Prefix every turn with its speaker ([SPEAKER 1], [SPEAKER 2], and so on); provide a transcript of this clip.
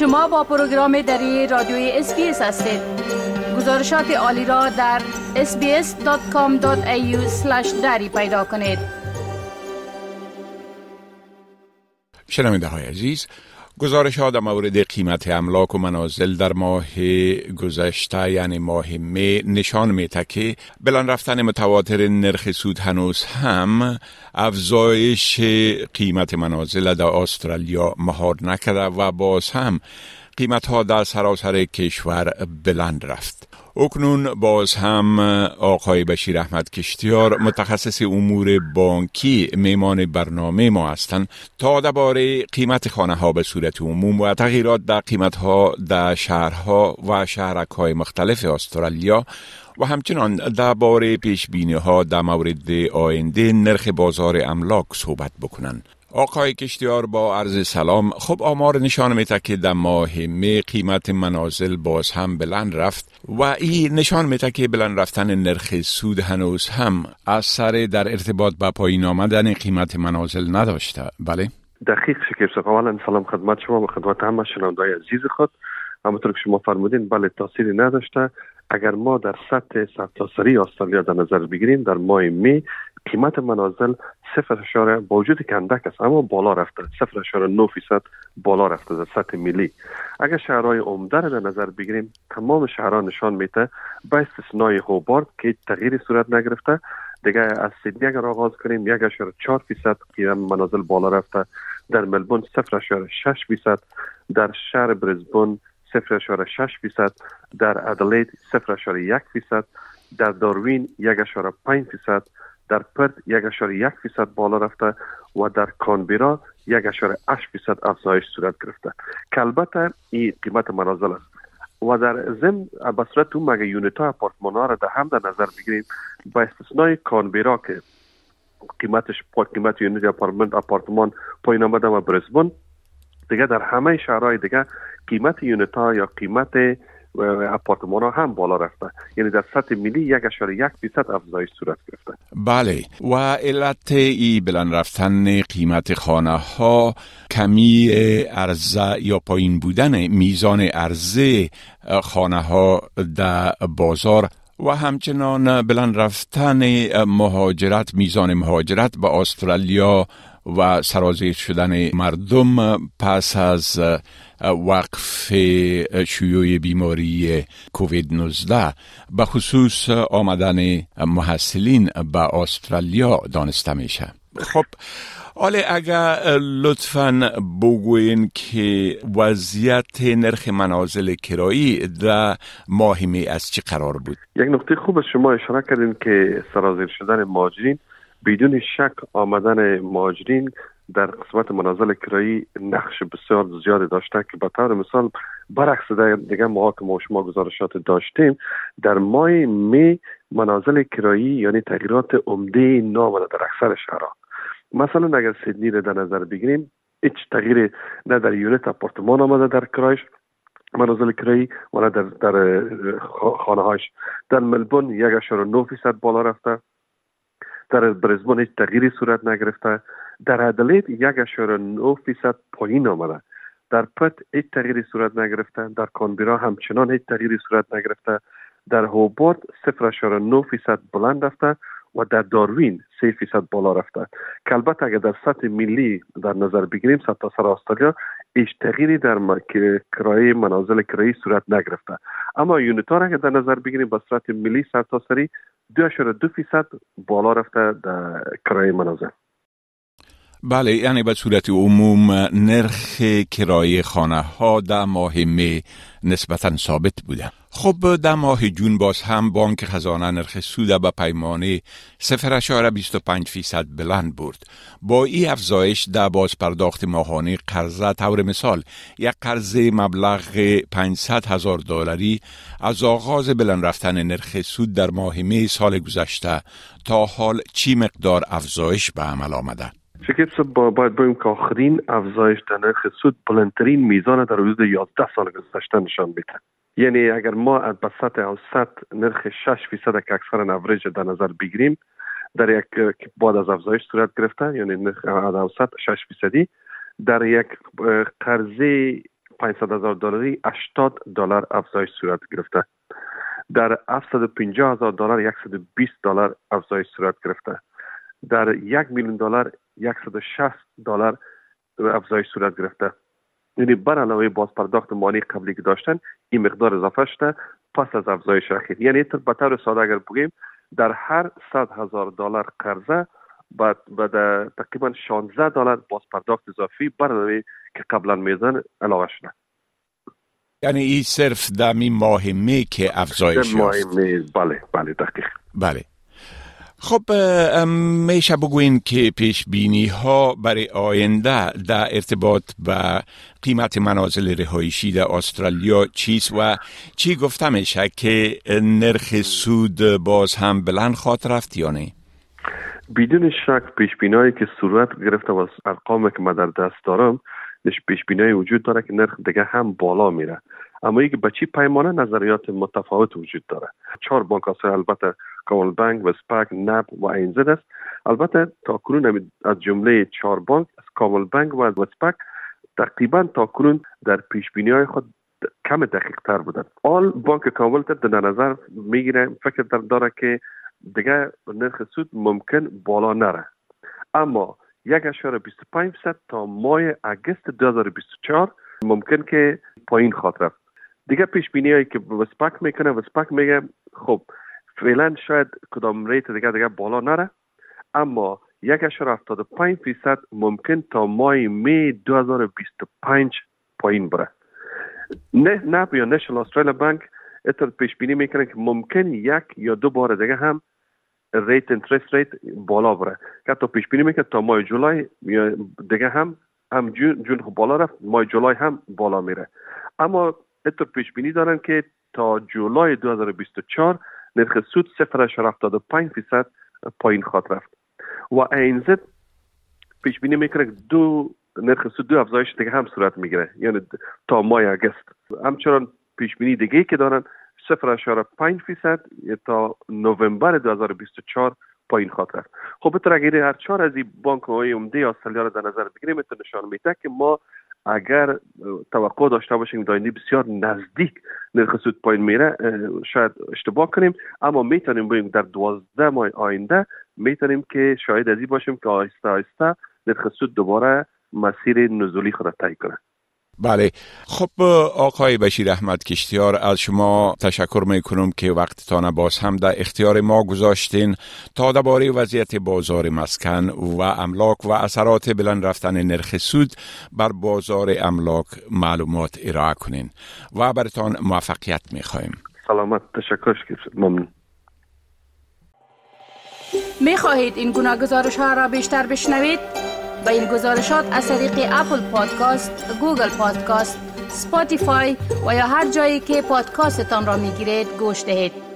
[SPEAKER 1] شما با پروگرام دری رادیوی SBS هستید. گزارشات عالی را در sbs.com.au دری پیدا کنید.
[SPEAKER 2] شنونده های عزیز گزارش ها در مورد قیمت املاک و منازل در ماه گذشته یعنی ماه می نشان میده که بلند رفتن متواتر نرخ سود هنوز هم افزایش قیمت منازل در استرالیا مهار نکرده و باز هم قیمت ها در سراسر کشور بلند رفت. اکنون باز هم آقای بشیر احمد کشتیار متخصص امور بانکی میمان برنامه ما هستند تا درباره قیمت خانه ها به صورت عموم و تغییرات در قیمت ها در شهرها و شهرک های مختلف استرالیا و همچنان درباره پیش بینی ها در مورد آینده نرخ بازار املاک صحبت بکنند. آقای کشتیار با عرض سلام. خب آمار نشان میده که در ماه می قیمت منازل باز هم بلند رفت و این نشان میده که بلند رفتن نرخ سود هنوز هم اثر در ارتباط با پایین آمدن قیمت منازل نداشته. بله.
[SPEAKER 3] دقیق شکر اولا سلام خدمت شما و خدمت همه شنوندای عزیز خود. همونطور که شما فرمودین بله تاثیری نداشته. اگر ما در سطح سرتاسری استرالیا در نظر بگیریم در ماه می قیمت منازل صفر اشاره با وجود که اندک است اما بالا رفته. صفر اشاره نو فیصد بالا رفته در سطح ملی. اگر شهرهای عمده در نظر بگیریم تمام شهرها نشان میده با استثنای هوبارد که تغییری صورت نگرفته. دیگه از سیدنی اگر آغاز کنیم یک اشاره چهار فیصد قیمت منازل بالا رفته. در ملبون صفر اشاره شش فیصد در شهر برزبون صفر اشاره شش فیصد در ادلید صفر اشاره یک فیصد در داروین یک اشاره پنج فیصد در پرت یک اشاره یک فیصد بالا رفته و در کانبیرا یک اشاره اش فیصد افزایش صورت گرفته. که البته این قیمت منازل است. و در ضمن به صورت اون مگه یونیت ها اپارتمان ها را در هم در نظر بگیریم؟ با استثنای کانبیرا که قیمتش پا قیمت یونیت اپارتمان اپارتمان پایین آمده و برزبون دیگه در همه شهرهای دیگه قیمت یونیت ها یا قیمت اپارتمان ها هم بالا رفته. یعنی در سطح ملی یک فیصد افزایش صورت گرفته.
[SPEAKER 2] بله. و علت ای بلند رفتن قیمت خانه ها کمی عرضه یا پایین بودن میزان عرضه خانه ها در بازار و همچنان بلند رفتن مهاجرت میزان مهاجرت به استرالیا و سرازیر شدن مردم پس از وقف شیوع بیماری کووید 19 به خصوص آمدن محصلین به استرالیا دانسته میشه. خب حالا اگر لطفا بگوین که وضعیت نرخ منازل کرایی در ماه می از چی قرار بود؟
[SPEAKER 3] یک نقطه خوب شما اشاره کردین که سرازیر شدن ماجرین بدون شک آمدن ماجرین در قسمت منازل کرایی نقش بسیار زیادی داشته که به طور مثال برعکس دیگه که ما شما گزارشات داشتیم در ماه می منازل کرایی یعنی تغییرات عمده نامده در اکثر شهرها. مثلا اگر سیدنی رو در نظر بگیریم هیچ تغییر نه در یونیت اپارتمان آمده در کرایش منازل کرایی و در, در خانه هاش در ملبون یک اشاره نو فیصد بالا رفته. در برزبون هیچ تغییری صورت نگرفته. در ادلید یک اشاره نو فیصد پایین آمده. در پت هیچ تغییری صورت نگرفته. در کانبیرا همچنان هیچ تغییری صورت نگرفته. در اشاره نو فیصد بلند رفته و در داروین سه فیصد بالا رفته. که البته اگر در سطح ملی در نظر بگیریم سر استرالیا هیچ تغییری در کرایه منازل کرایی صورت نگرفته. اما یونیت را در نظر بگیریم به صورت ملی سرتاسری دو دو فیصد بالا رفته در کرایه منازل
[SPEAKER 2] بله یعنی به صورت عموم نرخ کرایه خانه ها در ماه می نسبتا ثابت بوده. خب در ماه جون باز هم بانک خزانه نرخ سود به پیمانه 0.25 فیصد بلند برد. با این افزایش در باز پرداخت ماهانه قرضه طور مثال یک قرض مبلغ 500 هزار دلاری از آغاز بلند رفتن نرخ سود در ماه می سال گذشته تا حال چی مقدار افزایش به عمل آمده؟
[SPEAKER 3] شکیب با باید بگیم که آخرین افزایش در نرخ سود بلندترین میزان در حدود 11 سال گذشته نشان میده یعنی اگر ما به سطح اوسط نرخ 6 فیصد که اکثرا اوریج در نظر بگیریم در یک بعد از افزایش صورت گرفته یعنی نرخ اوسط 6 فیصدی در یک قرضه 500 هزار دلاری 80 دلار افزایش صورت گرفته. در 750 هزار دلار 120 دلار افزایش صورت گرفته. در یک میلیون دلار 160 دلار افزایش صورت گرفته. یعنی بر علاوه باز پرداخت مالی قبلی که داشتن این مقدار اضافه شده پس از افزایش اخیر یعنی به طور ساده اگر بگیم در هر 100 هزار دلار قرضه بعد بعد تقریبا 16 دلار باز پرداخت اضافی بر علاوه که قبلا میزن علاوه شده.
[SPEAKER 2] یعنی این صرف دمی ماه می که افزایش
[SPEAKER 3] می بله بله دقیق.
[SPEAKER 2] بله. خب میشه بگوین که پیش بینی ها برای آینده در ارتباط به قیمت منازل رهایشی در استرالیا چیست و چی گفته میشه که نرخ سود باز هم بلند خواهد رفت یا نه؟
[SPEAKER 3] بدون شک پیش بینایی که صورت گرفته و ارقامی که من در دست دارم پیش بینایی وجود داره که نرخ دیگه هم بالا میره اما اینکه به چی پیمانه نظریات متفاوت وجود داره. چهار بانک البته کامل بانک و سپاک نب و اینزد است. البته تا کنون از جمله چهار بانک از کامل بانک و سپاک تقریبا تا کنون در پیش بینی های خود کم دقیق تر بودن. آل بانک کامل در نظر می‌گیره فکر در داره که دیگه نرخ سود ممکن بالا نره. اما یک اشاره 25 تا ماه اگست 2024 ممکن که پایین خواهد رفت. دیگه پیش بینی که وسپک می‌کنه وسپک میگه خب فعلا شاید کدام ریت دیگه دیگه بالا نره اما یک اشاره افتاد پنج فیصد ممکن تا ماه می 2025 پایین بره. نه نه یا نشل استرالیا بانک اتر پیش بینی می‌کنه که ممکن یک یا دو بار دیگه هم ریت انترست ریت بالا بره. که تا پیش بینی می‌کنه تا ماه جولای دیگه هم هم جون جون بالا رفت ماه جولای هم بالا میره. اما اتر پیش بینی دارن که تا جولای 2024 نرخ سود 0.75 فیصد پایین خواهد رفت. و اینزد پیش بینی می‌کنه دو نرخ سود دو افزایش دیگه هم صورت می‌گیره. یعنی تا ماه اگست همچنان پیش بینی دیگه که دارن 0.5 فیصد تا نوامبر 2024 پایین خواهد رفت. خب بطور اگر هر چهار از این بانک های عمده استرالیا رو در نظر بگیریم نشان میده که ما اگر توقع داشته باشیم داینده بسیار نزدیک نرخ سود پایین میره شاید اشتباه کنیم. اما می‌تونیم بگیم در دوازده ماه آینده می‌تونیم که شاید ازی باشیم که آهسته آهسته نرخ سود دوباره مسیر نزولی خود طی کنه.
[SPEAKER 2] بله. خب آقای بشیر احمد کشتیار از شما تشکر می کنم که وقتتان باز هم در اختیار ما گذاشتین تا درباره وضعیت بازار مسکن و املاک و اثرات بلند رفتن نرخ سود بر بازار املاک معلومات ارائه کنین و برتان موفقیت می خواهیم
[SPEAKER 3] سلامت تشکر ممنون.
[SPEAKER 1] می خواهید این گونه گزارش ها را بیشتر بشنوید؟ با این گزارشات از طریق Apple Podcast، Google Podcast، Spotify و یا هر جایی که پادکاستتان را می گیرید گوش دهید.